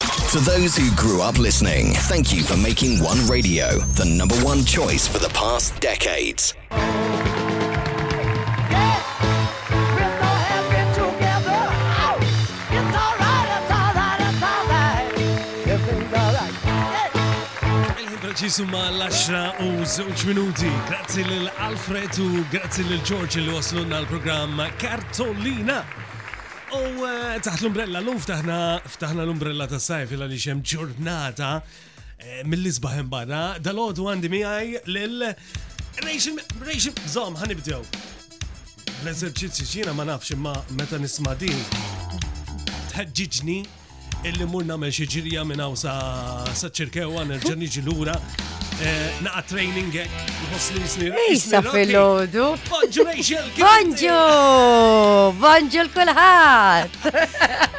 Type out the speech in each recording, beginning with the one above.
To those who grew up listening, thank you for making One Radio the number one choice for the past decades. Ġisu ma l-10 u 2 minuti. Grazzi lil Alfred u grazzi lil George li waslunna l-programm Kartolina. U eh, taħt l-umbrella l-luf taħna Ftaħna l-umbrella ta' sajf il għaliex hemm ġurnata eh, mill-isbaħ imbada. Dal-għodu għandi miegħi lil Rachel Rachel Zom ħanibdew. L-eżerċizzju xina ma nafx imma meta nisma' din tħeġġiġni illi mur nagħmel xi ġirja minn hawn sa ċirkewa nerġa' niġi lura Naqa training għek, nħossni nisni. Issa fil-ħodu. Bonġu Rachel! Bonġu! Bonġu l-kulħat!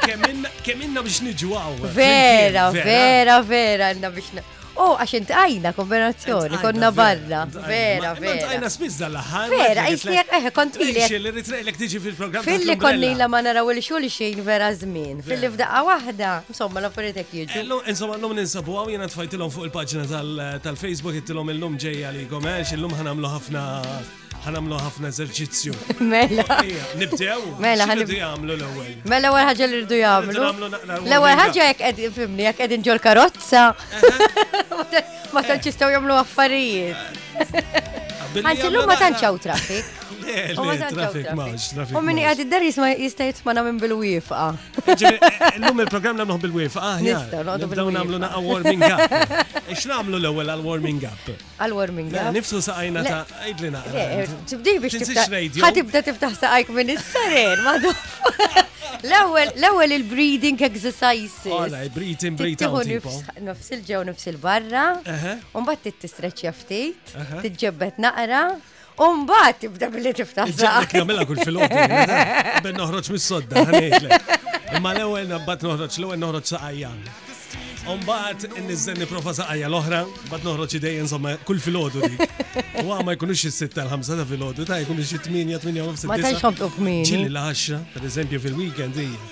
Keminna biex nġu għaw. Vera, vera, vera, għanna biex nġu. U oh, għax int għajna kombinazzjoni, konna barra. Vera, vera. Għajna spiz dal-ħar. Vera, jisni eħe, eh, kont illi. Xilli ritrejlek tiġi fil-programm. Filli konnila ma naraw il-xulxin vera zmin. Filli f'daqqa wahda, Insomma, l-affarijiet hekk jiġu. Illum, insomma, llum ninsabu għaw jena tfajtilhom fuq il-paġna tal-Facebook, ittilhom illum ġejja għalikom, għax eh, illum ħanamlu ħafna ħanamlu ħafna eżerċizzju. Mela. Nibdew. Mela ħanibdu jagħmlu l-ewwel. Mela l-ewwel ħaġa li rridu jagħmlu. L-ewwel ħaġa jekk qegħdin fimni jekk qegħdin ġol karozza. Ma tantx jistgħu jagħmlu affarijiet. Ħanġi llum ma tantx hawn traffic. Traffic maġ, traffic. U minni għad id-dar jista jismana minn bil-wifqa. Illum il-programm nagħmluh bil-wif. Ah, Nista' noqgħdu bil-wif. nagħmlu naqa' warming up. Ix nagħmlu l-ewwel għal warming up. Għal warming up. Nifsu saqajna ta' għidli naqra. Eh, tibdih biex tiftaħ. Ħatibda tiftaħ saqajk minn is-seren, madu. L-ewwel il-breeding exercises. Għala, breathing, breathe out. Nofs il-ġew, nofs il-barra. Umbat tittisreċja ftit, titġebbet naqra. Umbat tibda billi tiftaħ. Ġaqt namela kull filoti. Ben noħroġ mis-sodda, ħanejtlek. Imma l-ewel nabbat noħroġ, l-ewel noħroġ saqajja. Umbat nizzen niprofa saqajja l-oħra, bat noħroġ idej insomma kull filgħodu dik. U ma jkunux is-sitta tal-ħamsa ta' filgħodu, ta' jkunux it-tminja, tminja u f-sitta. Ma tgħix ħobtu f'min. Ġili l-għaxra, per eżempju fil-weekend hija.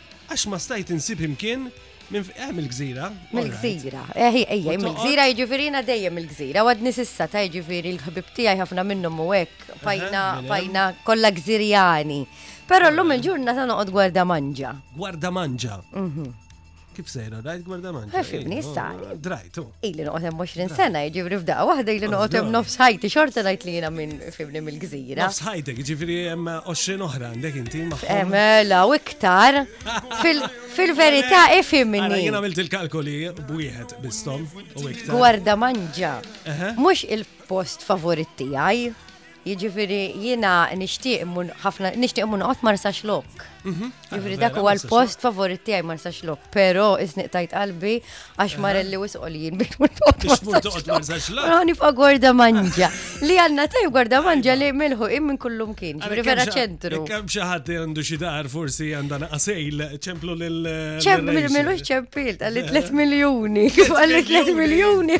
Għax ma stajt insib imkien Minn eh, mill-gżira. Mill-gżira. Eh, ejja, mill-gżira jiġifieri dejjem mill-gżira. Għadni sissa ta' jiġifieri l-ħbib tiegħi ħafna minnhom u hekk pajna pajna kollha gżirjani. Però llum il-ġurnata noqgħod gwarda manġa. Gwarda manġa. Mhm. Kif sejra, rajt gwarda manġa. Ħafibni, issa. Drajtu. Ili noqgħod hemm 20 sena, jiġifieri f'daqqa waħda ili noqgħod hemm nofs ħajti xorta ngħid li jiena minn fibni mill-gżira. Nofs ħajtek, jiġifieri hemm 20 oħra għandek inti magħhom. Mela u iktar. Fil-verità ifimni. Mela, jien għamilt il-kalkoli b'wieħed bistom u iktar. Gwarda manġa. Mhux il-post favorit tiegħi. Jiġifieri jiena nixtieq immur ħafna nixtieq immur noqgħod Marsax Lok. Mhm. Jiġifieri dak huwa l-post favorit tiegħi Marsax Lok, però isniq tajt qalbi għax marelli wisqolijin biex mur toqgħod Marsax Lok. Għani fa' gorda manġa. Li għandna tajb gorda manġa li milħu im minn kullum kien, ġifieri vera ċentru. Kemm xi ħadd għandu xi dar forsi għandha naqasejl ċemplu lil. Ċemplu milux ċempil, għalli 3 miljuni. Għalli 3 miljuni.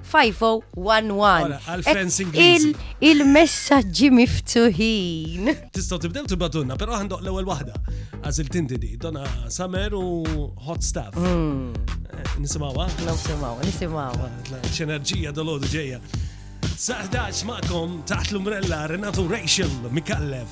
5011. Il-messaġġi miftuħin. Tistgħu tibdew tibatunna, però ħandoq l-ewwel waħda. Għażil tinti di, dona Summer u Hot Stuff. Hmm. Eh, nisimgħuha? Nisimgħu, nisimgħu. X'enerġija dolodu ġejja. Saħdax ma'kom taħt l-umbrella Renato Rachel Mikallef.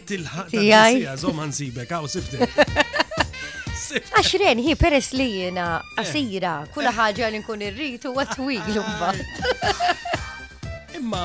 Tilħaq tiegħi. Żomm ħansibek hawn sibtek. Għax ren, hi peress li jena għasira, eh. kulla ħagġa li nkun irritu għatwig l-umba. Imma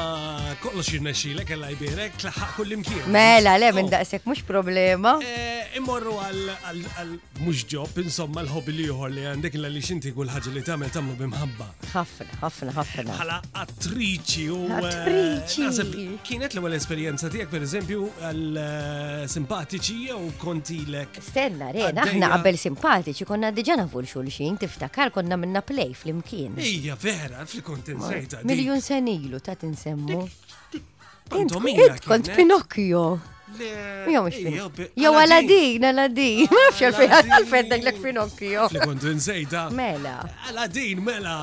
kollox jirnexxilek ella jbirek tlaħħaq kull imkien. Mela, le minn oh. daqshekk mhux problema. Eh, immorru għal mhux ġob insomma l-ħobi li joħor li għandek illa li xinti kull ħaġa li tagħmel tagħmlu bimħabba. ħafna, ħafna, ħafna. Bħala attriċi u. Eh, attriċi. Kienet l-ewwel esperjenza tiegħek pereżempju għal eh, simpatiċi jew kontilek. Stenna, rena, aħna qabel simpatiċi konna diġà nafu l-xulxin, tiftakar konna minna play flimkien. Ija, vera, fil-kontin sejta. Miljun senilu ta' tinsemmu. Pantomima. Int kont Pinocchio. Jew mhux Pinocchio. Jew Aladdin, Aladdin. Ma nafx għalfejn għalfejn dejlek Pinocchio. Li kont insejda. Mela. Aladdin, mela.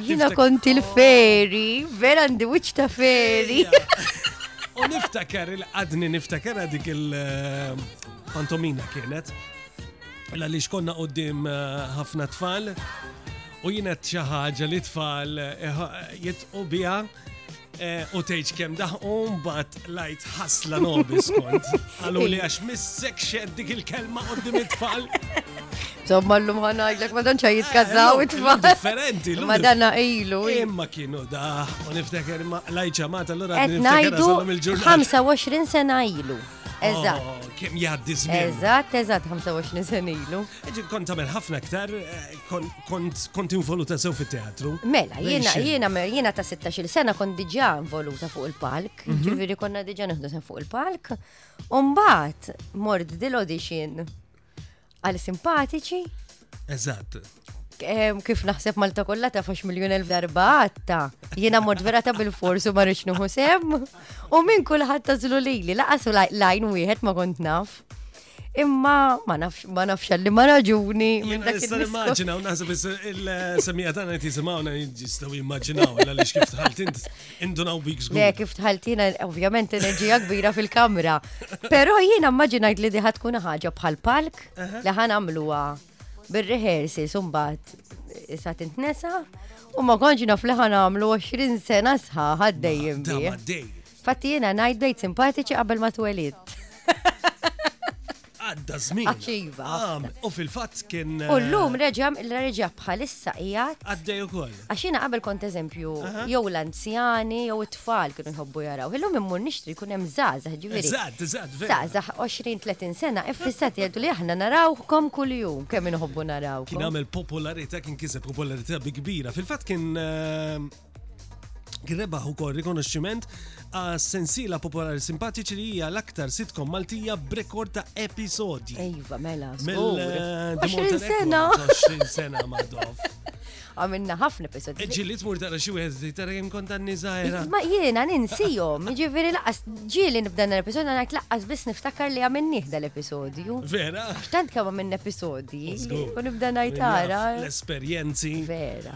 Jiena kont il-feri, vera għandi wiċċ ta' feri. U niftakar il-qadni niftakar dik il-pantomina eh, kienet. La li xkonna qoddim eh, ħafna tfal u jienet xaħġa li tfal eh, jitqu bija Eh, u tgħidx kemm daħqu mbagħad lajt ħasla nobis kont. Qalu li għax missek xed dik il-kelma qudiem it-tfal. Zomma l-lum ħanajdlek ma danċa jitkazzaw eh, it-tfal. Differenti, l Ma danna ilu. Imma kienu daħ, u niftakar ma lajċa ma tal-lura. Etnajdu 25 sena ilu. Eżatt. Oh, Kim jgħaddi żmien. Eżatt, eżatt 25 sena ilu. Ġib kont tagħmel ħafna aktar eh, kont involuta sew fit-teatru. Mela, jiena jiena jiena ta' 16 sena kont diġà involuta fuq il-palk, mhm. ġifieri konna diġà neħdu sen fuq il-palk. U mbagħad mort dil audition għal simpatiċi. Eżatt. Kif naħseb Malta kollha ta' fax miljun elf darba għatta. Jiena mort vera ta' bil-forsu ma rridx nuħu sem. U minn kulħadd tażlu lili laqas lajn wieħed ma kont naf. Imma ma nafx ma nafx li ma raġuni minn dak il Immaġina u naħseb il-semija tagħna qed jisimgħuna jistgħu jimmaġinaw għaliex kif tħalt int indunaw bik żgur. Le kif tħaltina ovvjament enerġija kbira fil-kamra. Però jiena immaġinajt li diħa tkun ħaġa bħal palk li ħan għamluha bir-rehersi sumbat issa tintnesa u ma konġ naf li ħan għamlu 20 sena sħaħ għaddejjem. Fatti jiena ngħid bdejt simpatiċi qabel ma twelidt. Għadda żmien. Aċiva. Għam, u fil-fatt kien. U llum eh, reġa' reġa' bħalissa qiegħed. Għaddej ukoll. Għax jiena qabel kont eżempju, jew l-anzjani jew it-tfal kienu jħobbu jaraw. Illum immur nixtri jkun hemm żgħażagħ ġifieri. Żgħad, żgħad, vera. Żgħażagħ 20-30 sena iffissat jgħidu li aħna narawkom kuljum kemm inħobbu naraw. Kien għamel popolarità, kien kiseb popolarità bi kbira. Fil-fatt kien eh, Kien rebaħ ukoll rikonoxximent għas sensiela popolari simpatiċi li hija l-aktar sitkom Maltija b'rekord ta' episodji. Ejva, mela. Mill eh, The Mortal sena. 20 sena madov. Għamilna ħafna episodji. Ġilli tmur tara xi wieħed li tara jien kont għanni żgħira. Ma jiena ninsihom, jiġifieri laqas ġieli nibda l-episodju ngħid laqas biss niftakar li għamilnih dal-episodju. Vera? Tant kemm għamilna episodji u nibda ngħid tara. L-esperjenzi. Vera.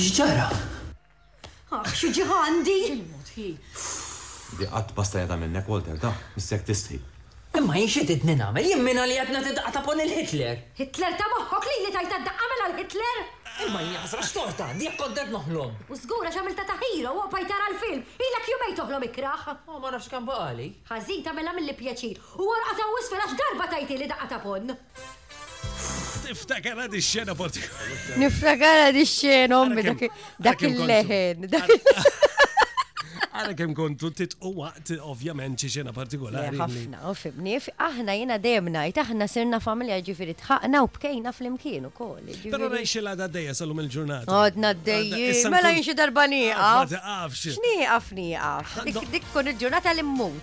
X'ġara? Ah, xi ġiħandi? Il-mod hi. Di qatt pastajja ta' minnek, Walter, ta' missek tistħi. Imma jien xi tidni nagħmel, jien minna li qed nagħti daqqa ta' pon il-Hitler. Hitler ta' moħħok li li tajta daqqa mela l-Hitler? Imma hija ħasra x'torta, di jekk kontent noħlom. U żgura x'għamilta ta' hero u qbajt tara l-film, ilek jumejn toħlom ikrah. Oh, ma nafx kemm baqali. Ħażin tagħmilha milli pjaċir. U orqod hawn isfel għax darba tajtieli daqqa ta' pon. Niftakara di xena partikolari. Niftakara di xena, ommi, dak il-leħen. Għara kem kontu titqu waqt, ovvjament, xi xena partikolari. Ħafna, u fimni, aħna jena dejjem ngħid, aħna sirna familja ġifiri tħaqna u bkejna fl-imkien ukoll. Però ngħix il għada dejja salum il-ġurnata. Għadna dejjem. Mela jinxi darba nieqaf. Nieqaf, nieqaf. Dik tkun il-ġurnata li mmut.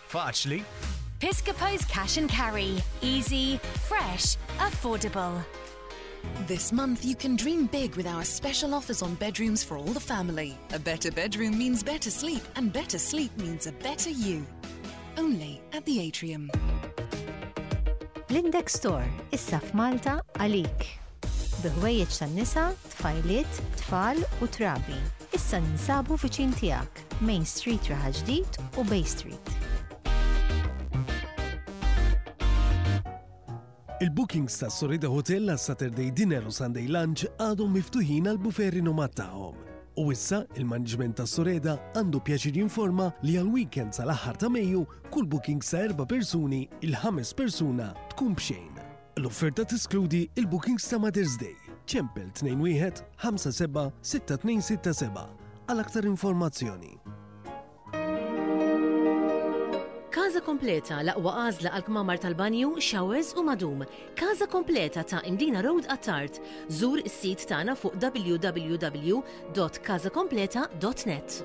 Faċli. Piscopo's cash and carry. Easy, fresh, affordable. This month, you can dream big with our special offers on bedrooms for all the family. A better bedroom means better sleep, and better sleep means a better you. Only at the Atrium. Lindex Store, is f'Malta Alik. Biħwejjeġ tan-nisa, tfal Utrabi. issa ninsabu fiċin tijak, Main Street Raħal Ġdid u Bay Street. Il-bookings ta' Sorida Hotel għas Saturday Dinner u Sunday Lunch għadhom miftuħin għal buffet rinomat tagħhom. U issa, il-management ta' Soreda għandu pjaċir jinforma li għal weekend sal-aħħar ta' Mejju kull booking sa' erba' persuni il-ħames persuna tkun bxejn. L-offerta teskludi il-bookings ta' Mother's Day, Ċempel 21 57 6267 għal aktar informazzjoni. Kaza kompleta l-aqwa għażla għal kmamar tal-banju, showers u madum. Kaza kompleta ta' Indina Road għattart. Zur is-sit tagħna fuq www.kazakompleta.com. www.casakompleta.net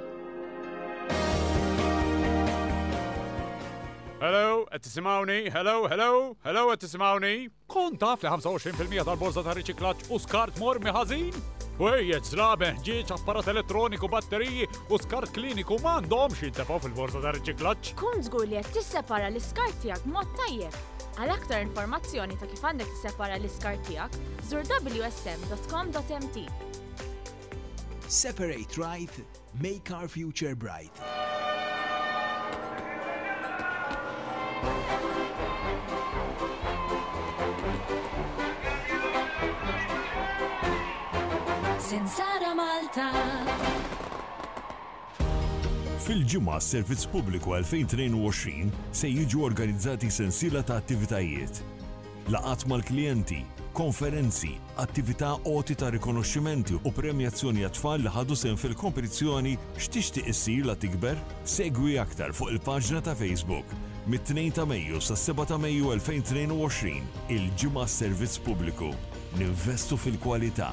Hello, qed tisimgħuni? Hello, hello, hello qed tisimgħuni? Kont taf li 25% tal-borza ta' riċiklaġġ u skart mormi ħażin? Wejjeġ, zlabe, ġieġ, apparat elettroniku, batteriji u skart kliniku m'għandhomx jintefgħu fil-borza ta' riċiklaġġ. Kun żgur li qed tissepara l-iskart tiegħek mod tajjeb. Għal aktar informazzjoni ta' kif għandek tissepara l-iskart tiegħek, żur WSM.com.mt. Separate right, make our future bright. Sinsara Malta. Fil-ġimgħa Servizz Pubbliku 2022 se jiġu organizzati sensiela ta' attivitajiet. laqgħat mal-klijenti, konferenzi, attività għoti ta' rikonoxximenti u premjazzjoni għat-tfal li ħadu sehem fil-kompetizzjoni X'Tixtieq Issir La Tikber? Segwi aktar fuq il-paġna ta' Facebook. Mit-2 ta' Mejju sas-7 ta' Mejju 2022, il-Ġimgħa s-Servizz Pubbliku, Ninvestu fil-Kwalità.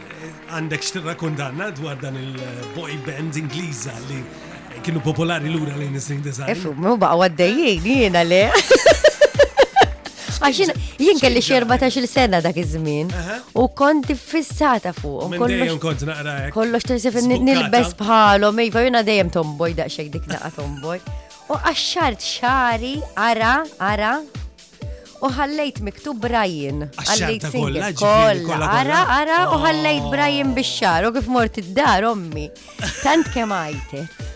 Għandek x'taqra kundanna dwar dan il-boy band Ingliża li kienu popolari lura lejn is-snin design? Ifu, mu baqa' għaddejjin, jiena le. Għax jien kelli xi 14 sena dak iż-żmien u kont fissata fuq. kont naqra hekk. Kollox tisif nilbes bħalhom, iva jiena dejjem tomboy daqsxejn dik naqa' tomboy. U qaxxart xari, ara, ara, u ħallejt miktub Brian. Ħallejt single kollha. Ara, ara, u ħallejt oh. Brian bix-xar u kif mort id-dar ommi. Tant kemm għajtet.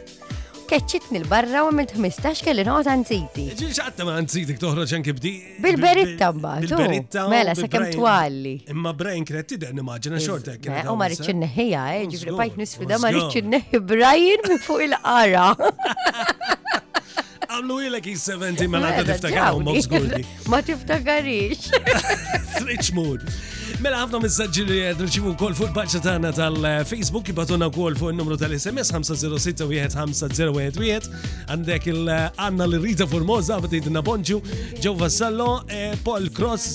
Keċċitni l-barra u minn 15 kelli noqgħod anziti. Ġi xaqta ma anziti toħroġ anki bdi. Bil-beritta mbagħad. Bil-beritta. Mela sakemm twalli. Imma Brian kienet tidher nimmaġina xorta kien. U ma rridx inneħħija, eh, ġifri bajt nisfida ma rridx inneħħi Brian minn fuq il-qara. Għamlu ilek jis-70 mela ta' tiftakar u mobżgurdi. Ma tiftakarix. Rich mood. Mela ħafna messaġġi li għed nċivu kol fuq il-paċċa tagħna tal-Facebook jibatuna kol fuq il-numru tal-SMS 5061501 għandek il-għanna li Rita Formosa bdiet Bonġu, Ġew Vassallo, eh, Paul Cross,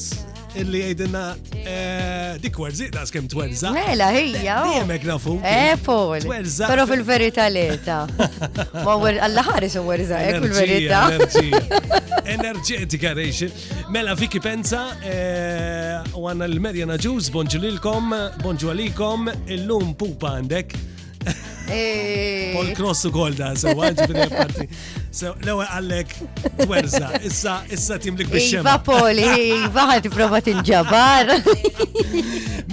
Illi jgħidilna eh, dik werżi daqs kemm twerża. Mela hija. Dejjem hekk nafu. Eh, Paul. Twerża. Però fil-verità leta. Ma wer alla ħares u werża hekk fil-verità. Enerġetika rejxi. Mela Vicky Penza eh, u għanna l-Merjana Ġuż, bonġu lilkom, bonġu għalikom, illum pupa għandek. Eh. Paul Cross u Golda, so għalġi parti. So, l-ewel għallek twerza, issa, issa timlik biex. Iva Poli, iva ħati prova tinġabar.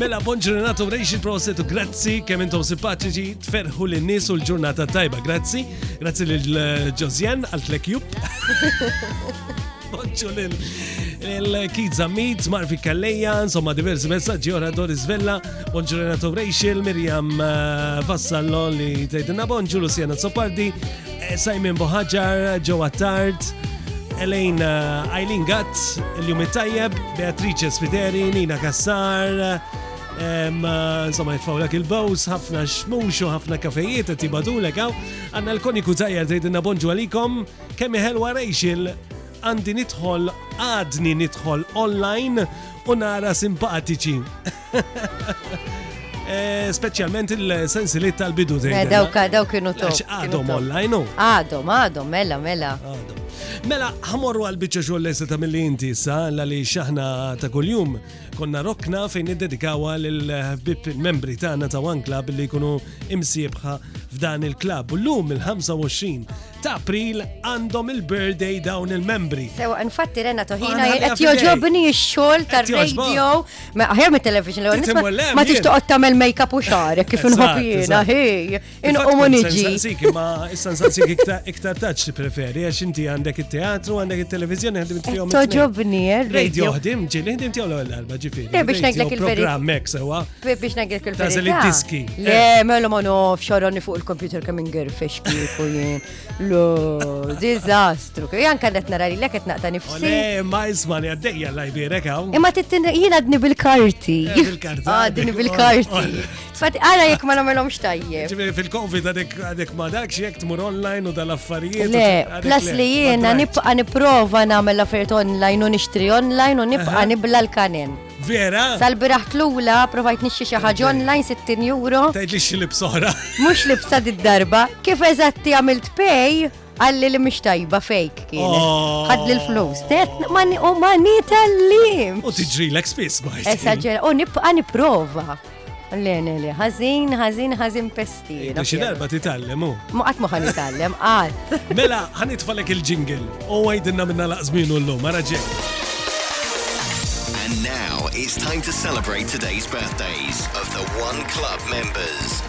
Mela, bon ġurnata u rejxi proset u grazzi, kemm intom simpatiċi, tferħu l nis u l-ġurnata tajba, grazzi. Grazzi l-ġozjan għal-tlekjub. Poċċu lil il-Kid Zammit, Marfi Kalleja, insomma diversi messaġġi ora Doris Vella, Bonġu Renato Rachel, Miriam eh, Vassallo li tgħidilna Bonġu, Luciana Sopardi, eh, Simon Bohaġar, Joe Attard, Elaine eh, Eileen Gatt, il-jum tajjeb Beatrice Sfideri, Nina Kassar, Insomma, jitfawlek il-bows, ħafna xmux u ħafna kafejiet, tibadulek għaw. Għanna l-koniku tajjar tgħidilna bonġu għalikom. Kemm hi ħelwa Rachel, għandi nidħol għadni nidħol online u nara simpatiċi. Eh, Speċjalment il-sensiliet tal-bidu dejjem. Eh, dawk dawk kienu top. Għadhom online u. Għadhom, għadhom, mela, mela. Mela, ħamorru għal bicċa xogħol lesa ta' mill inti sa li xaħna ta' kuljum konna rokna fejn iddedikawa lil ħbib membri tagħna ta' One Club li jkunu imsiebħa f'dan il-klab. U llum il-25 ta' April għandhom il-birthday dawn il-membri. Sewa, infatti Renna Toħina qed joġobni x-xogħol tar-radio ma aħjar mit-television l nisma' ma tix toqgħod tagħmel make-up u xagħrek kif inħobb jiena, ħej, inqomu niġi. Ma issa nsaqsik iktar taċ tippreferi għax inti għandek it-teatru, għandek it-televiżjoni ħdimt fihom. Toġobni, eh, radio ħdim ġieli ħdim tiegħu l-ewwel darba ġifieri. Eh, biex ngħidlek il-programm hekk sewa. Biex ngħidlek il-verità. Tażel id-diski. Le, eh. mela ma nof, xorroni fuq il-kompjuter kemm ingirfex kieku jien. Lo, diżastru. Jan kandet nara li leket naqta nifsi. Le, ma isma' li għaddejja l-lajbirek hawn. Imma tittin jien għadni bil-karti. Eh, bil-karti. Għadni ah, bil-karti. Fati, għara jek ma namelom xtajje. Fil-Covid għadek ma dakx jek tmur online u dal-affarijiet. Le, plus li jiena nibqa niprofa namel affarijiet online u nixtri online u nibqa nibla l-kanen. Vera? Sal-biraħ tlula, provajt nixxi xi ħaġa online 60 euro. Tajt li xilib soħra. Mhux libsa darba Kif eżatti għamilt pej, għalli li mhix tajba fejk kien. Oh. Ħad li l-flus. U ma nitallim. U tiġri l-ekspis, ma Esaġera, u nibqa' niprova. Le, le, le, ħazin, ħazin, ħazin pesti. Ejda xi darba titgħallem u. Ma qatt ma ħanitgħallem, qatt. Mela, ħanitfalek il-jingle u għajdinna minna laqżmin u l-lum, ara ġej. And now it's time to celebrate today's birthdays of the One Club members.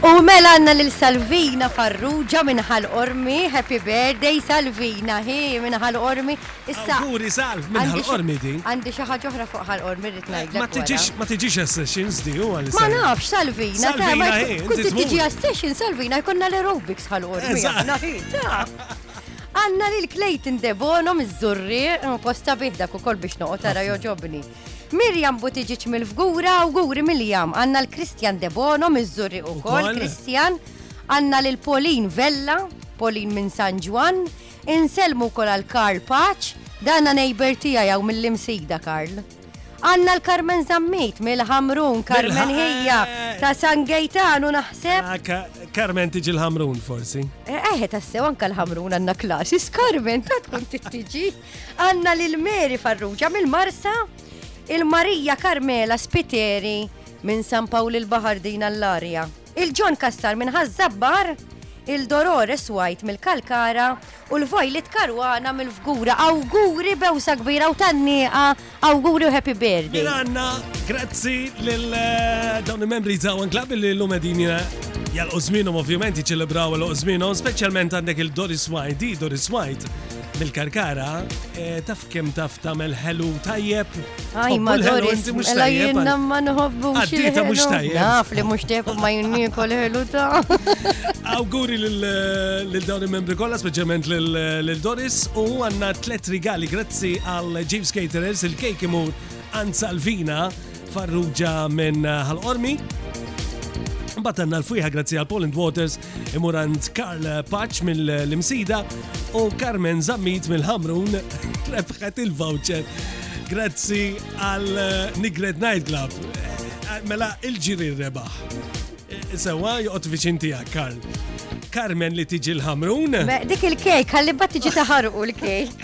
U mela għanna lil Salvina Farrugia minnħal ormi, happy birthday Salvina, hi minnħal ormi, Issa. Awguri Salv minn Ħal Qormi din. Għandi xi ħaġa oħra fuq Ħal Qormi rrid ngħidlek. Ma tiġix ma tiġix għas-sessions di huwa li Ma nafx Salvina. Salvina hi. Kull tiġi għas-session Salvina jkollna l-aerobics Ħal Qormi. Aħna hi. Għandna lil Clayton Debono miż-Żurri, posta bihdak ukoll biex noqgħod ara joġobni. Mirjam Butiġiċ mill-Fgura, awguri Mirjam, għanna l-Kristjan Debono mizzuri u kol, Kristjan, għanna l-Polin Vella, Polin minn San Ġwan, Insellmu wkoll għal Karl Paċ, danna neighbour tiegħi hawn mill-Imsida Karl. Għandna l-Karmen Zammit mill-Ħamrun, Karmen hija ta' San Gejtanu naħseb. Ah, Karmen tiġi l-Ħamrun forsi. Eh, eħe tassew anka l-Ħamrun għandna klasis, Karmen ta' tkun tiġi. Għandna lil Meri Farruġa mill-Marsa, il-Marija Karmela Spiteri minn San Pawl il-Bahar din għall-arja. Il-John Cassar minn Ħaż-Żabbar, il-Dolores White mill-Kalkara u l-Violet Caruana mill-Fgura. Awguri bewsa kbira u thannieqa, awguri u happy birthday. Minn għandna, grazzi lil dawn il-membri Zawan Club li llum qegħdin jalqu żmienhom ovvjament jiċċelebraw jalqu żmienhom, speċjalment għandek il-Doris White, di Doris White mill-Karkara, eh, taf Kemm taf tagħmel ħelu tajjeb? Aj, ma Doris, mela jenna ma nħobbu xil-ħelu. mux tajjeb. Naf li mux tajjeb ma jinniku l-ħelu ta' Awguri l-dawn il-membri kolla, speċjalment l-Doris, u għanna tlet rigali grazzi għal James Caterers, il-kejk imur għan Salvina, farruġa minn ħal-ormi. Batanna l-fujħa grazzi għal Poland Waters, imur għand Karl Paċ mill-Imsida u Carmen Zammit mill-Ħamrun rebħet il-voucher. Grazzi għal eh, Nigret Night Club. Eh, mela il-ġiri rebaħ. Eh, sewa joqgħod viċin tiegħek Karl. Carmen li tiġi l-ħamrun. Dik il-kejk, għalli bat tiġi taħarqu l-kejk.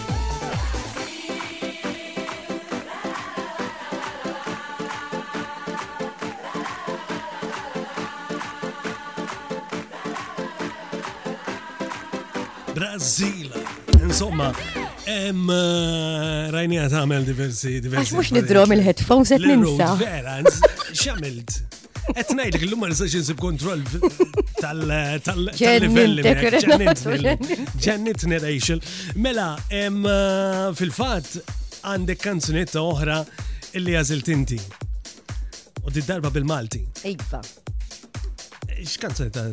Brażil. Insomma, em, eh, rajni għat għamel diversi, diversi. Għax mux nidrom il-headphones għet ninsa. Vera, xamilt. Qed ngħidlek illum ma nistax insib kontroll tal-livelli. Ġennitni Rachel. Mela, eh, fil-fatt għandek kanzunetta oħra illi għażilt inti. U di darba bil-Malti. Iva. X'kanzunetta?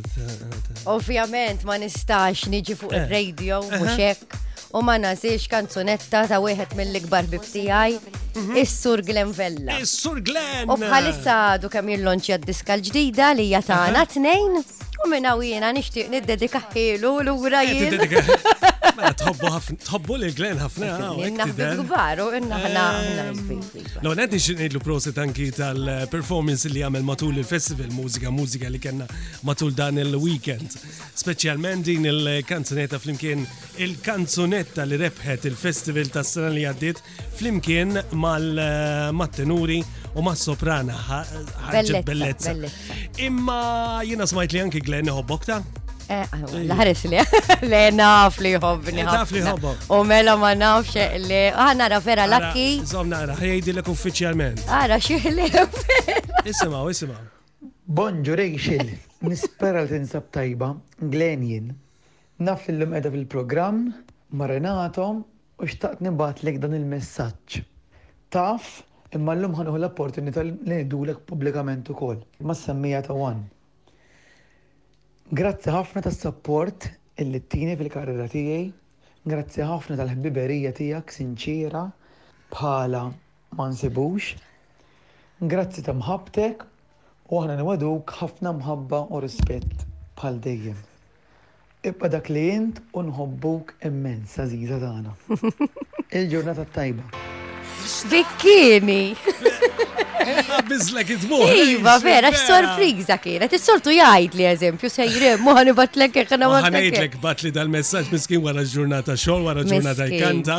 Ovvjament ma nistax niġi fuq eh. ir-radio eh. mhux hekk u ma nażilx kanzunetta ta' wieħed mill-ikbar bib tiegħi, mhm. is-Sur Glenn Vella. Is-Sur Glenn! U bħalissa għadu kemm jillonċja d-diska l-ġdida li hija tagħna tnejn u minn hawnina nixtieq niddedika ħielu lura eh, jien. Mela, tħobbu ħafna, tħobbu li Glenn ħafna. Inna kbar u inna ħna ħna eh, Lo, għedni xinidlu prosit anki tal-performance li għamel matul il-festival mużika, mużika li kena matul dan il-weekend. Specialment din il-kanzuneta flimkien il-kanzunetta li rebħet il-festival tas-sena li għaddiet flimkien mal-tenuri u mas-soprana ħarġet bellezza. Imma jiena smajt li anki Glenn iħobbok ta' Eh, ah, eh, Laħares li, le naf li hobbni. Eh, naf li hobbo. U mela ma nafx li, ah nara vera lakki. Zom nara, ħejdi l-ek uffiċjalment. Ara xieħli. Isimaw, isimaw. Bonġu Rachel, nispera li tinsab tajba, Glenjin. Naf li llum qiegħda fil-programm ma' Renato u xtaqt nibgħatlek dan il-messaġġ. Taf, imma llum ħa nieħu l-opportunità li ngħidulek pubblikament ukoll, mas-semmiegħa ta' one. Grazzi ħafna tas-sapport illi ttini fil-karriera tiegħi, grazzi ħafna tal-ħbiberija tiegħek sinċiera bħala. ma nsibux. Grazzi ta' mħabbtek u aħna niwegħduk ħafna mħabba u rispett bħal dejjem. Ibqa' dak li int u nħobbuk immens għażiża tagħna. Il-ġurnata t-tajba. X'bikkieni! Biżlek id-dmugħ. Iva, vera, x'sorpriża kienet. Is-soltu jgħid li eżempju sejrem, ma ħanibatlek hekk ħana ma. Ħanejtlek bat li dal-messaġġ miskin wara ġurnata xogħol, wara ġurnata jkanta.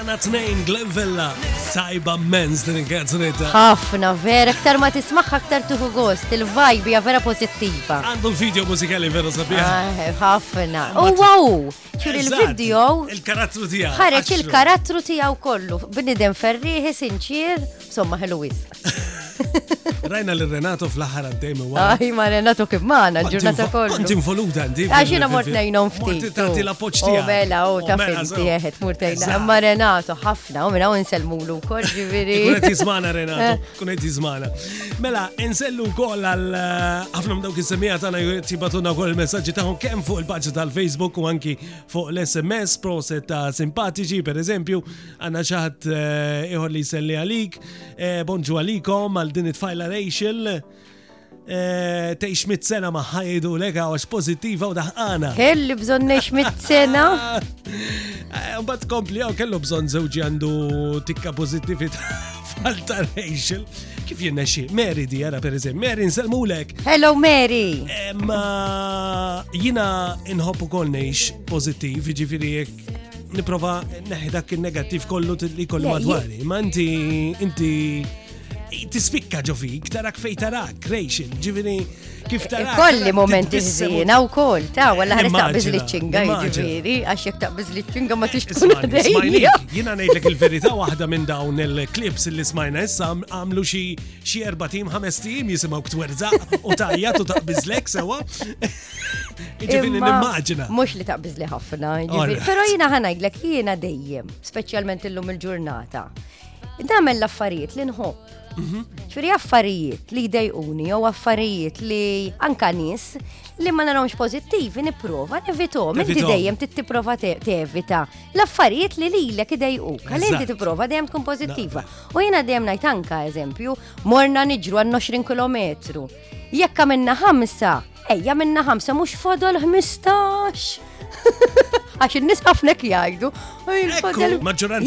Tana tnejn Glenn Villa. Tajba menz din il-kanzunetta. Ħafna vera, aktar ma tismaħħa aktar tuħu gost, il-vibe hija vera pozittiva. Għandu l-video mużikali vera sabiħ. Ah, ħafna. U wow! Ċur il-video. Il-karattru tiegħu. Ħareġ il-karattru tiegħu kollu. Bnidem ferriħi, sinċir. Somma ħelu wisq. Rajna li Renato fl-aħħar għaddej minn wara. Aj, ma Renato kif maħna l-ġurnata kollu. Kont involuta inti. Għax jiena mort ngħinhom ftit. Tagħti l-appoġġ oh, tiegħek. Mela, u oh, ta' mela, fil tieħed mort ngħinha. Ma Renato ħafna u minn hawn insellmulu wkoll ġifieri. Kunet jiżmana Renato, eh. kunet jiżmana. Mela, insellu wkoll għal eh, ħafna dawk is-semija tagħna jibatuna wkoll il-messaġġi tagħhom kemm fuq il-paġġa tal-Facebook u anki fuq l-SMS proset ta' simpatiċi, per eżempju, Għanna xaħat eh, iħor li jiselli għalik, eh, bonġu għalikom għal din it-tfajla Rachel. Eh, Tejx mit sena maħħajdu l għax pozittiva u daħqana. Kelli bżon nex mit sena. Mbatt kompli għaw kellu bżon zewġi għandu tikka pozitivita falta Rachel. Kif jenna xie? Mary di għara per eżem. Mary nsalmulek. Hello Mary. Ma jina inħobbu kol nex pozitiv, ġifiri jek niprofa neħi dak il-negattiv kollu li kollu madwari. Ma inti, inti, tispikka ġo fik, tarak fej tarak, Rachel, ġivini, kif eh, tarak. Kolli momenti zina u koll, ta' għalla ħares taqbiz li ċinga, ġiviri, għax jek taqbiz li ċinga ma tix tkun għadej. Jina nejtlek il-verita wahda minn dawn il-klips li smajna issa għamlu xie erba tim, ħames tim jisimaw ktwerza u tajja u taqbiz lek sewa. Ġifiri nimmaġina. Mux li taqbiz li ħafna, pero jina ħanajlek jina dejjem, specialment illum il-ġurnata. Damel l-affarijiet li nħobb. Mhm. Ġifiri affarijiet li jdejquni jew affarijiet li anka nis li ma narawx pozittivi niprofa nevitom. Inti dejjem tittiprova tevita l-affarijiet li lilek idejquk. Għal inti tipprova dejjem tkun pozittiva. U jiena dejjem ngħid anka eżempju, morna niġru għan 20 kilometru. Jekk għamilna ħamsa, ejja minna ħamsa mhux fodol ħmistax. Għax in-nies ħafna jgħidu.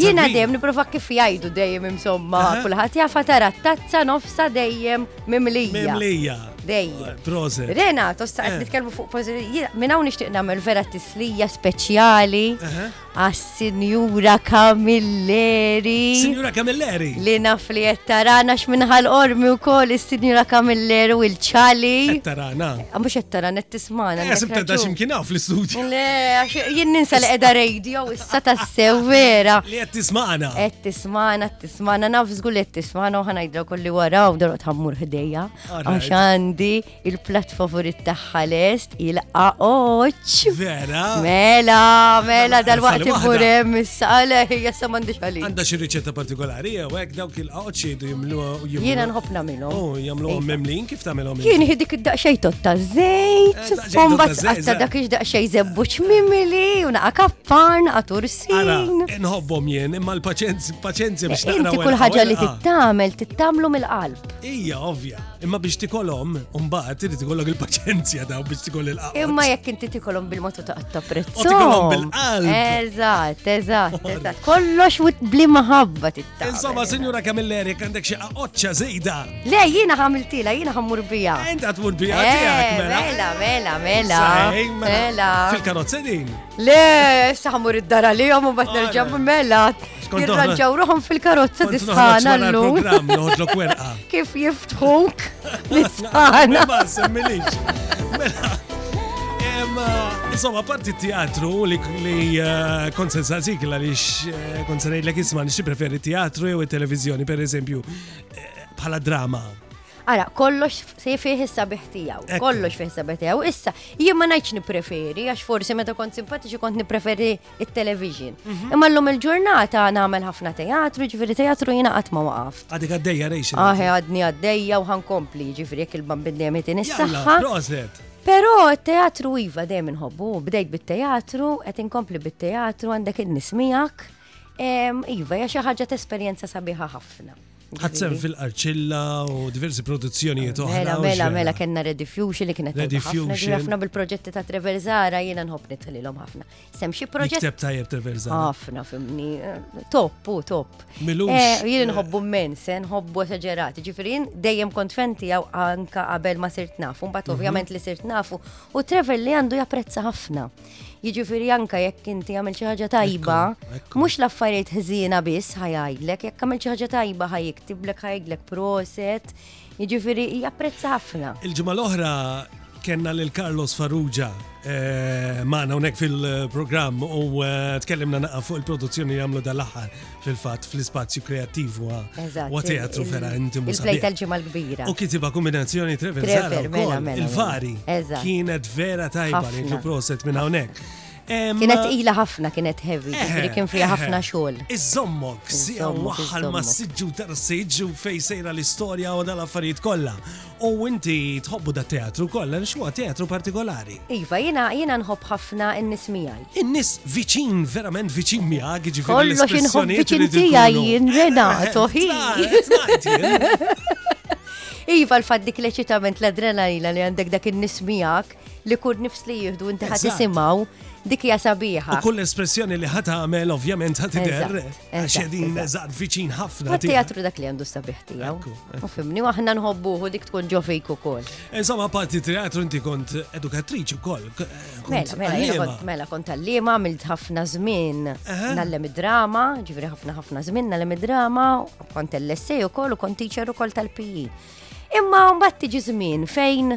Jiena dejjem nipprova kif jgħidu dejjem insomma kulħadd jafa tara tazza nofsa dejjem mimlija. Mimlija. Dejjem. Proset. Renato, sta' eh. nitkellmu fuq minn hawn nixtieq nagħmel vera tislija speċjali. Għas-Sinjura Camilleri. Sinjura Camilleri. Li naf li qed tarana x'minħal ormi wkoll is-Sinjura Camilleri u l-ċali. Qed tarana. Ah, mhux qed tarana qed tismana. Jasib eh, tadda x'imkien hawn fl-istudju. Le, jien ninsa li qiegħda radio issa tassew vera. Li qed tismana. Qed tismana, qed tismana, naf żgur li qed tismana u ħanajdra kolli wara u dorot ħammur ħdejja. Għax għandi il-plat favorit tagħha lest il-qaqoċ. Vera? Mela, mela dal-waqt imurem is-sala hija sa m'għandix għalik. Għandha xi riċetta partikolari jew hekk dawk il-qaqoċ jgħidu jimlu Jiena nħobb nagħmilhom. Oh, jagħmluhom memlin kif tagħmilhom? Jien dik id-daqsxejn totta żejt, kombat eh, qatta eh. dak ix-daqsxejn żebbuċ mimili u naqa' kaffan, naqa' tursin. Eh, nħobbhom jien imma l-paċenzi paċenzi biex naqra. Inti kull ħaġa li tittamel tittamlu mill-qalb. Hija ovvja. Imma biex tikolhom, mbagħad irid ikollok il-paċenzja daw biex tikol il-qalb. Imma jekk inti tikolhom bil-mod ta' qatta prezz. Tikolhom bil-qalb. Eżatt, eżatt, eżatt. Kollox bli maħabba titta. Insomma, Sinjura Kamilleri, għandek xi qaqqoċċa żejda. Le, jiena ħamiltila, jiena ħammur bija. Enta tmur bija eh, tiegħek mela. Mela, mela, mela. mela. mela. Fil-karozza din. Le, saħmur id-dara li jom u bat nerġabu mela. Jirraġaw ruħom fil-karozza disħana l-lum. Program, noħodlok werqa. Kif jiftħuk? L-istana. Ma semmilix. Mela. Eh, insomma, parti teatru li eh, konsensa zik la li eh, konsenaj l isma li preferi teatru jew televizjoni, per eżempju, bħala drama. Ara, kollox se fih is-sabiħ tiegħu. Kollox fih is-sabiħ tiegħu. Issa, jien ma ngħidx nippreferi għax forsi meta kont simpatiċi kont nippreferi it-television. Mhm. Imma l-lum il-ġurnata nagħmel ħafna teatru, ġifieri teatru jiena qatt ma waqaf. Għadik għaddejja rejx. Aħe ah, għadni għaddejja u ħankompli, ġifieri jekk il-bambin li għamitin is-saħħa. Pero teatru iva dejjem inħobbu, bdejt bit-teatru, qed inkompli bit-teatru għandek in-nies miegħek. Iva, hija xi ħaġa t-esperjenza sabiħa ħafna. Ħadsem fil-qarċilla u diversi produzzjonijiet oħra. Mela, mela, mela, kena Ready Fusion li kienet Ready Fusion. Ħafna bil-proġetti ta' Treverzara jiena nħobb nitħalilhom ħafna. Sem xi proġett. Teb tajjeb Treverzara. Ħafna fimni. Top, u top. Milux. Eh, jien nħobbu mmens, eh, nħobbu esaġerat. Ġifieri dejjem kont fenti jew anka qabel ma sirt nafu, mbagħad mhm. ovvjament li sirt nafu u Trevor li għandu japprezza ħafna. Jiġifieri anke jekk inti għamil xi ħaġa tajba, mhux l-affarijiet ħżiena biss ħajajdlek, jekk għamil xi ħaġa tajba ħajiktiblek ħajdlek proset, jiġifieri japprezza ħafna. Il-ġimgħa l-oħra kenna lil Carlos Farrugia eh, maħna unek fil-programm u eh, tkellimna naqqa fuq il-produzzjoni li għamlu dal-aħħar fil-fatt fl-ispazju kreattiv wa teatru vera intimu. Il-play tal-ġimgħa l-kbira. U kitiba kombinazzjoni Trevor Zara mela, mela, il-vari. Mela. Kienet vera tajba li proset minn hawnhekk. Kienet ila ħafna, kienet heavy, eh, ġifiri kien fija eh, ħafna xogħol. Iżommok, sija waħħal ma siġġu tarsiġġu fej sejra l-istorja u dal-affarijiet kollha. U inti tħobbu da teatru kollha għax huwa teatru partikolari. Iva, jiena jiena nħobb ħafna n-nies miegħi. In-nies viċin, verament viċin miegħek, ġifieri. Kollox inħobb viċin tiegħi jien Renato ħi. Iva l-fatt dik l-eċitament l-adrenalina li għandek dak in-nies miegħek li kull nifs li jieħdu inti ħadd isimgħu dik hija sabiħa. Kull espressjoni li ħadd tagħmel ovvjament ħadd Għax edin eżad viċin ħafna. Ma teatru dak li għandu sabiħ tijaw. U fimni, u aħna nħobbuħu dik tkun ġo fejk u kol. Insomma, parti teatru inti kont edukatriċ u kol. Mela, mela, mela, kont għallima, għamilt ħafna zmin nallem id-drama, ġivri ħafna ħafna zmin nallem id-drama, kont l-essej u kol u kont teacher u kol tal-PI. E. Imma mbagħad tiġi żmien fejn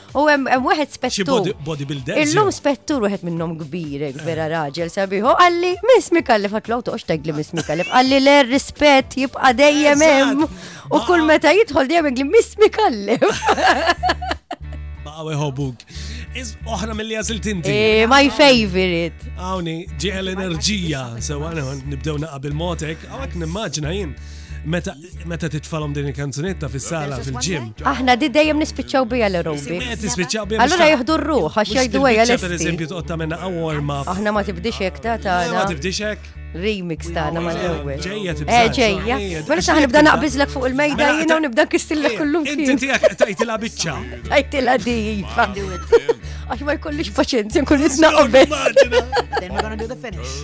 U hemm wieħed spettur. bodybuilder. Illum spettur wieħed minnhom kbir, eh. vera raġel sabiħu, qalli miss mikallif għatlu toqx tegli miss mikallif, qalli le rispett jibqa' dejjem hemm. U kull meta jidħol dejjem jgħidli miss mikallif. Baqgħu iħobbuk. Iż oħra mill-li għazilt inti. Eh, my favorite. Għawni, ġiħel enerġija, sewa nibdew naqab il-motek, għawek nimmaġna jien. Meta meta titfalhom din il-kanzunetta fis-sala fil-ġim. Aħna di dejjem nispiċċaw bija l-Robi. Tispiċċaw bija. Allura jieħdu r-ruħ għax jgħidu għajja l Per eżempju toqgħod tagħmel warm up. Aħna ma tibdix hekk ta' ta' Ma tibdix hekk. Remix tagħna ma l-ewwel. Ġejja eh, tibda. Ġejja. Wara saħ nibda naqbiżlek fuq il-mejda mela, jiena nibda kistillek eh, kullum. Inti tiegħek tajtilha biċċa. Tajtilha di. Għax ma jkollix paċenzja nkun nitnaqbel. Then we're gonna do the finish.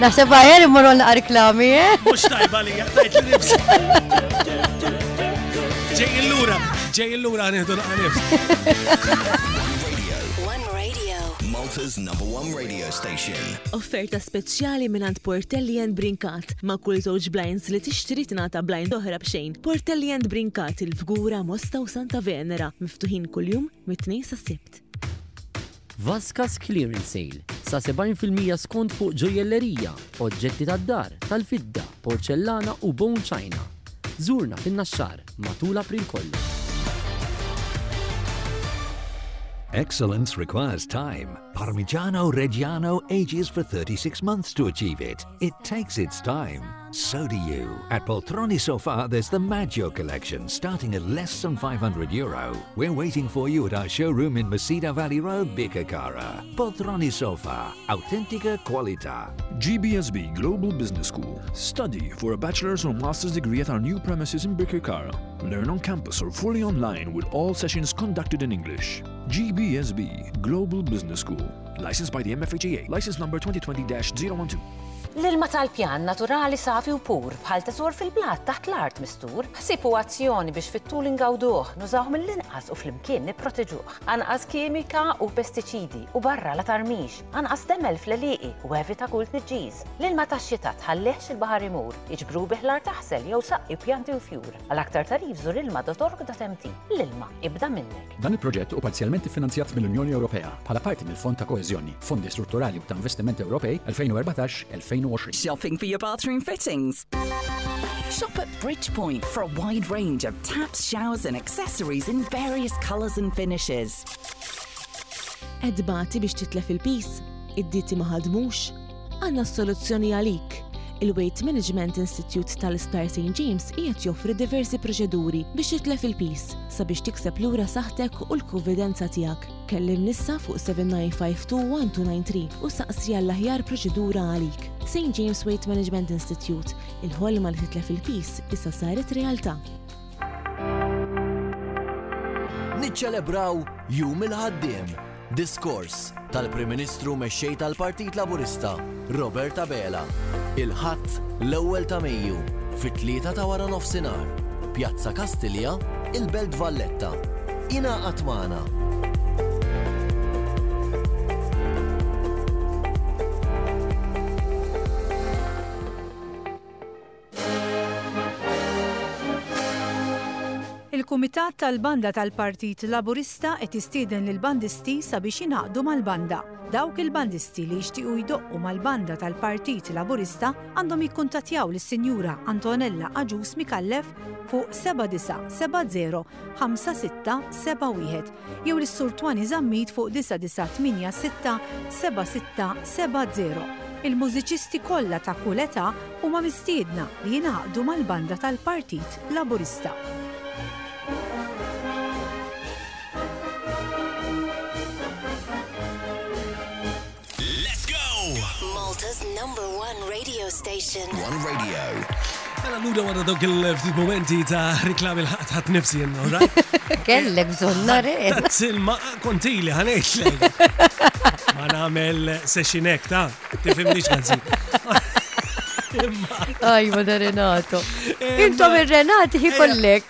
Naħseb għajer imorru naqra reklami, eh? Mux tajba li jgħatajt li nifs. Ġej il-lura, ġej il-lura għaniħdu naqra nifs. Malta's number one radio station. Offerta speċjali minant Portelli and Brinkat. Ma' kull żewġ blinds li tixtri tingħata blind oħra b'xejn. Portelli and Brinkat il-Fgura Mosta u Santa Venera miftuħin kuljum mit-tnejn sa' Sibt. Vasca's Clearance Sale, sa 70 fil-mija skont fuq ġojjellerija, oġġetti tad-dar, tal-fidda, porċellana u bone china. Żurna fin-Naxxar matul April kollu. Excellence requires time. Parmigiano Reggiano ages for 36 months to achieve it. It takes its time. So do you. At Poltroni Sofa, there's the Maggio collection, starting at less than 500 euro. We're waiting for you at our showroom in Mesida Valley Road, Bicacara. Poltroni Sofa, authentica qualità. GBSB Global Business School. Study for a bachelor's or master's degree at our new premises in Bicacara. Learn on campus or fully online with all sessions conducted in English. GBSB, Global Business School. Licensed by the MFHEA. License number 2020 012. L-ilma tal-pjan naturali safi u pur, bħal teżor fil-blat taħt l-art mistur, ħsieb u azzjoni biex fit-tul ingawduh, nużawh mill-inqas u flimkien nipproteġuh. Anqas kimika u pestiċidi u barra la tarmix, anqas demel fl-għelieqi u evita kull tniġġiż. L-ilma tax-xita tħallihx il-baħar imur, iġbru bih l-art aħsel jew saqqi pjanti u fjur. Għal aktar tagħrif żur ilma dot org dot mt. L-ilma ibda minnek. Dan il-proġett hu parzjalment iffinanzjat mill-Unjoni Ewropea bħala parti mill-Fond ta' Koeżjoni, Fondi Strutturali u ta' Investiment Ewropej 2014-2020. Shopping for your bathroom fittings? Shop at Bridgepoint for a wide range of taps, showers, and accessories in various colors and finishes. Qed tbati biex titlef il-piż? Id-dieti ma ħadmux? Għandna s-soluzzjoni għalik! Il-Weight Management Institute tal-Isptar St. James qiegħed joffri diversi proċeduri biex jitlef il-piż sabiex tikseb lura saħħtek u l-kunfidenza tiegħek. Kellimni issa fuq 79521293 u saqsi għall-aħjar proċedura għalik. St. James Weight Management Institute, il-ħolma li titlef il-piż issa saret realtà. Niċċelebraw Jum il-Ħaddiem Diskors tal-Prim Ministru Mexxej tal-Partit Laburista, Robert Abela. Il-Ħadd, l-ewwel ta' Mejju, fit-tlieta ta' waranofsinhar, Pjazza Kastilja, il-Belt Valletta. Ingħaqad magħna! Il-Kumitat tal-Banda tal-Partit Laburista qed jistieden lill-bandisti sabiex jingħaqdu mal-banda. Dawk il-bandisti li jixtiequ jdoqqu mal-banda tal-Partit Laburista għandhom jikkuntattjaw lis-Sinjura Antonella Agius Micallef fuq 7970 5671 jew lis-Sur Twani Zammit fuq 9986 7670. Il-mużiċisti kollha ta' kull età huma mistiedna li jingħaqdu mal-Banda tal-Partit Laburista. Let's go! Malta's number one radio station. One radio. Mela nuda wara dawk il-ftit momenti ta' reklam il-ħat ħat nifsi jenna, right? Kellek bżon naret. Silma kontili ħanejtlek. Ma namel sessinek ta' tifimni ċanzi. Ajma da Renato. Intom il-Renati ħi kollek.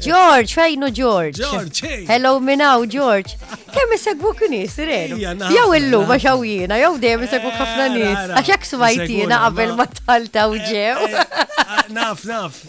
George, fejnu George. George, hey. Hello minaw, George. Kemm isegwu knis, reru. Jew illu, ma xawjina, jew dejjem isegwu eh, ħafna nis. Għaxek smajtina qabel ma talta u eh, ġew. Eh, naf, naf.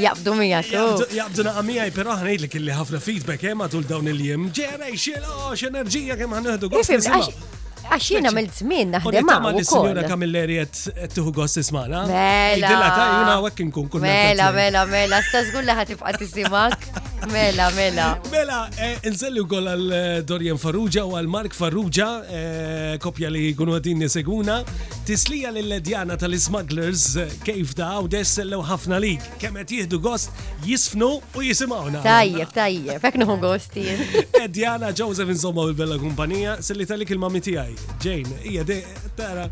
Jaqbdu mija, tu. Jaqbdu naqa mija, pero ħanajt li kelli ħafna feedback, eh, matul dawn il-jiem. Ġera, xil, oh, xenerġija, kem ħanħdu għu. Għax jien għamilt żmien naħdem ma' li sinjura Kamilleri qed tieħu gost ismana. Mela. Dilla ta' jiena għek inkun kun. Mela, mela, mela, sta żgur li ħatibqa' tisimak. Mela, mela. Mela, eh, nżelli wkoll għal eh, Dorian Farrugia u għal Mark Farrugia, eh, kopja li jkunu għadin niseguna. Tislija l-ledjana tal-smugglers kif da' għawdes sellew ħafna lik. Kemm qed jieħdu gost jisfnu u jisimgħuna. Tajjeb, tajjeb, hekk nieħu gost jien. Edjana Joseph insomma bil-bella kumpanija, silli talik il-mami tiegħi. Jane, hija de tara.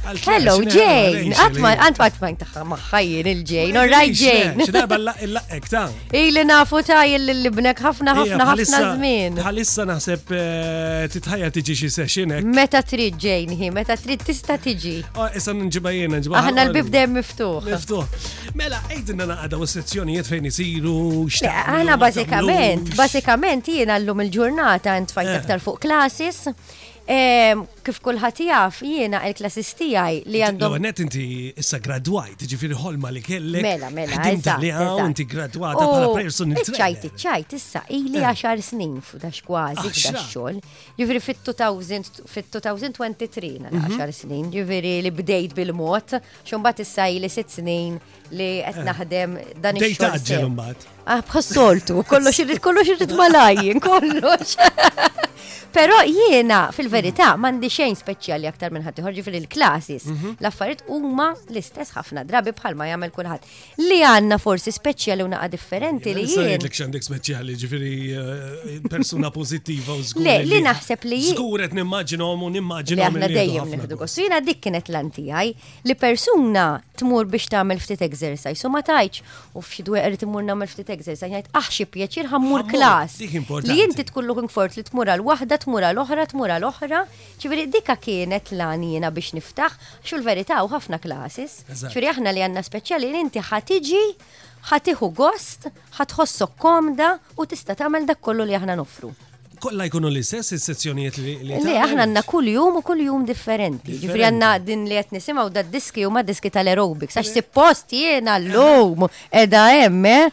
Hello, Jane. Għatman, għant għatman taħħa maħħajin il-Jane, all right, Jane. Xidaba l-laqqek ta' Ili nafu ta' il-libnek ħafna ħafna ħafna zmin. Għalissa naħseb eh, titħajja tiġi xie sessionek. Meta trid Jane hi, meta trid tista tiġi. Oh, issa nġiba jena, nġiba. Aħna l-bib dem miftuħ. Miftuħ. Mela, għidinna naqada u sezzjonijiet fejn isiru xtaqqa. Għana basikament, basikament jiena l-lum il-ġurnata għant fajt eh. aktar fuq klasis. Kif kullħat jaf, jiena il-klasis tijaj li għandhom. Għanet inti issa gradwajt, ġifiri ħolma li kellek. Mela, mela, għedinta li għaw, inti gradwata bħala person. Ċajt, ċajt, issa, ili 10 eh. snin f'dax kważi f'dax xol. Ġifiri fit-2023 għal 10 mhm. snin, ġifiri li bdejt bil-mot. Xumbat issa li sitt snin li qed eh. naħdem dan ix-xogħol. Dejta ġel imbagħad. Ah, bħas-soltu, kollox irid kollox irid malajjin, kollox. Però jiena fil-verità mm. m'għandi xejn speċjali aktar minn ħadd iħorġi fil-klasis. Mhm. L-affarijiet huma l-istess ħafna drabi bħalma jagħmel kulħadd. li għanna forsi speċjali u naqa differenti li jien. Għandek xandek speċjali, ġifiri eh, persuna pozittiva u zgur. Le, li naħseb li jien. Zguret nimmaġinom u nimmaġinom. Għanna dejjem nħdu għossu. Jina dik kienet l-antijaj li persuna tmur biex tagħmel ftit exercise u ma tajċ u f'xi dwe qed imur nagħmel ftit exercise jgħid aħxi ah, pjaċir ħammur klas. Li inti tkun looking forward li tmur għal waħda, tmur għal oħra, tmur għal oħra, Ġifieri dika kienet l-għan jiena biex niftaħ, għax hu l-verità hawn ħafna classes. Ġifieri aħna li għandna speċjali li inti ħa tiġi, ħa tieħu gost, ħa tħossok komda u tista' tagħmel dak kollu li aħna noffru. Kollha jkunu l-istess is-sezzjonijiet li li. Le aħna għandna kuljum u kuljum differenti. Ġifieri għandna din li qed nisimgħu dad-diski huma diski tal-aerobics għax suppost jiena llum qiegħda hemm eh,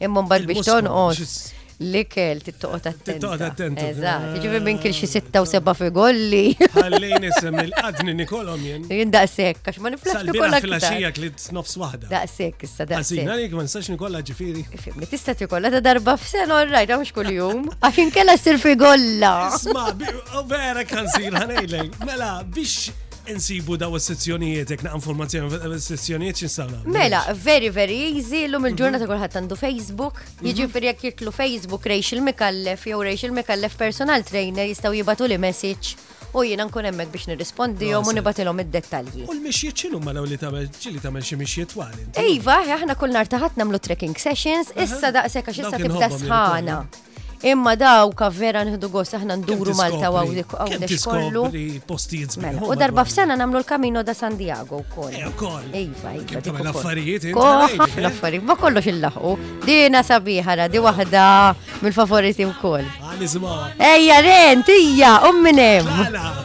Imma mbagħad biex tonqos l-ikel tittoqgħod attent. Tittoqgħod attent. Eżatt, jiġifieri minn kien xi sitta u seba' figolli. Ħallejn isem il-qadni nikolhom jien. Jien daqshekk għax ma niflax nikollha. Fil-għaxija kliet nofs waħda. Daqshekk issa daqshekk. Għażina għalik ma nistax nikollha ġifieri. Fimni tista' tikollha ta' darba f'sena u rajt mhux kuljum. Għax inkella ssir figolla. Isma' vera kan sir ħanejlek. Mela biex Insibu daw is-sezzjonijiet, jekk naqam formazzjoni fuq is-sezzjonijiet x'insaw nagħmlu. Mela, very very easy, l-lum mhm. il-ġurnata kulħadd għandu Facebook, mhm. jiġifieri jekk jitlu Facebook Rachel Mikallef jew Rachel Mikallef personal trainer jistgħu jibatu li message u jiena nkun hemmhekk biex nirrispondi u nibatilhom id-dettalji. U l-mixjiet x'inhu ma li tagħmel ġili tagħmel xi mixjiet twal. Iva, aħna kull nar taħat nagħmlu trekking sessions, issa daqshekk għax issa tibda sħana. Imma dawk vera nħdu gost aħna nduru Malta għawdik għawdex kollu. Mela, u darba f'sena namlu l-Kamino da San Diego wkoll. Eh, ukoll. Iva, iva. Kemm l-affarijiet. Ħafna affarijiet, ma kollox il-laħqu. Dina sabiħara, di waħda mill-favoriti wkoll. Ejja, rent, ija, um minn hemm.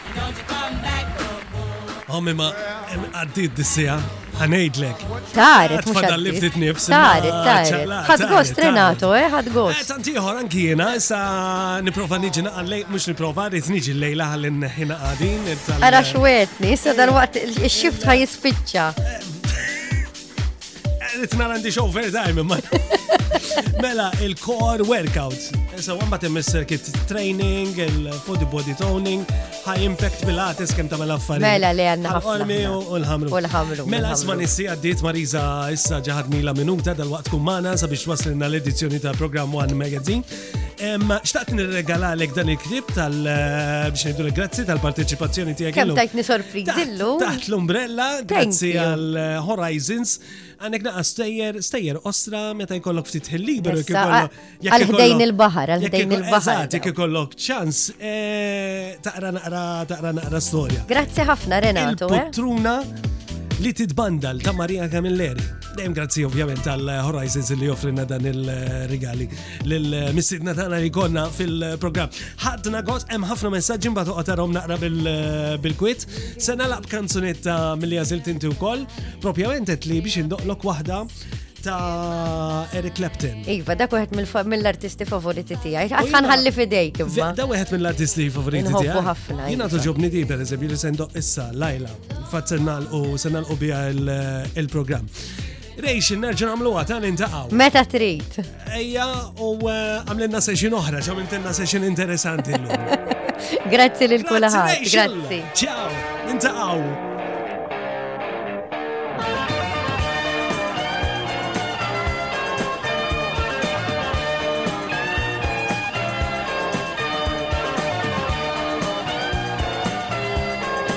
Hom imma għaddiet dis-siegħa ħanejdlek. Taret, mhux Tfadal li ftit nifs. Taret, taret. Ħad gost Renato, eh, ħad gost. Tant ieħor anki jiena issa nipprova niġi naqal lej, mhux nipprova rrid niġi lejla ħalli ħina qadin. Ara xwetni, issa dal-waqt ix-xift ħaj jispiċċa. Ritna għandi show fair time, imma. Mela, il-core workouts. So, għamba tem il-circuit training, il-body body toning, high impact pilates kem ta' mela affarijiet. Mela, li għanna ħafna. U l-ħamru. U l-ħamru. Mela, isma nissi għaddit Marisa issa ġaħad mila minuta dal-waqt kummana sabiex waslina l-edizzjoni ta' program One Magazine. Xtaqt nirregalalek dan il-klib tal eh, biex ngħidu grazzi tal-parteċipazzjoni tiegħek. Kemm tajtni sorpriz illu. Taħt l-umbrella, grazzi għal eh, Horizons. Għandek naqa stejjer, stejjer ostra meta jkollok ftit ħil liberu Għal-ħdejn il-baħar, għal-ħdejn il-baħar. Jekk ikollok ċans, eh, taqra naqra, taqra naqra storja. Grazzi ħafna Renato. Truna li titbandal ta' Maria Camilleri. Dejjem grazzi ovvjament għal Horizons li joffrinna dan il-rigali l-mistidna tagħna li konna fil-programm. Ħadna gos hemm ħafna messaġġi mbagħad oqgħodhom naqra bil-kwit. Se nalaq kanzunetta milli għażilt inti wkoll, propjament qed li biex indoqlok waħda ta' Eric Clapton. Iva, dak wieħed mill-artisti favoriti tiegħi. Qatt ħanħalli fidejk imma. Da wieħed mill-artisti favoriti tiegħi. Ħafna. Jiena iva. toġobni di pereżempju li sendoq issa Lajla. Fatt se nagħlqu se nagħlqu biha il-programm. Rejx, nerġa namlu għatan intaqaw. Meta trid. Ejja, u eh, għamlinna session oħra, ġamiltinna session interessanti l-lum. Grazzi lil kulħadd. Grazzi. Ciao, intaqaw.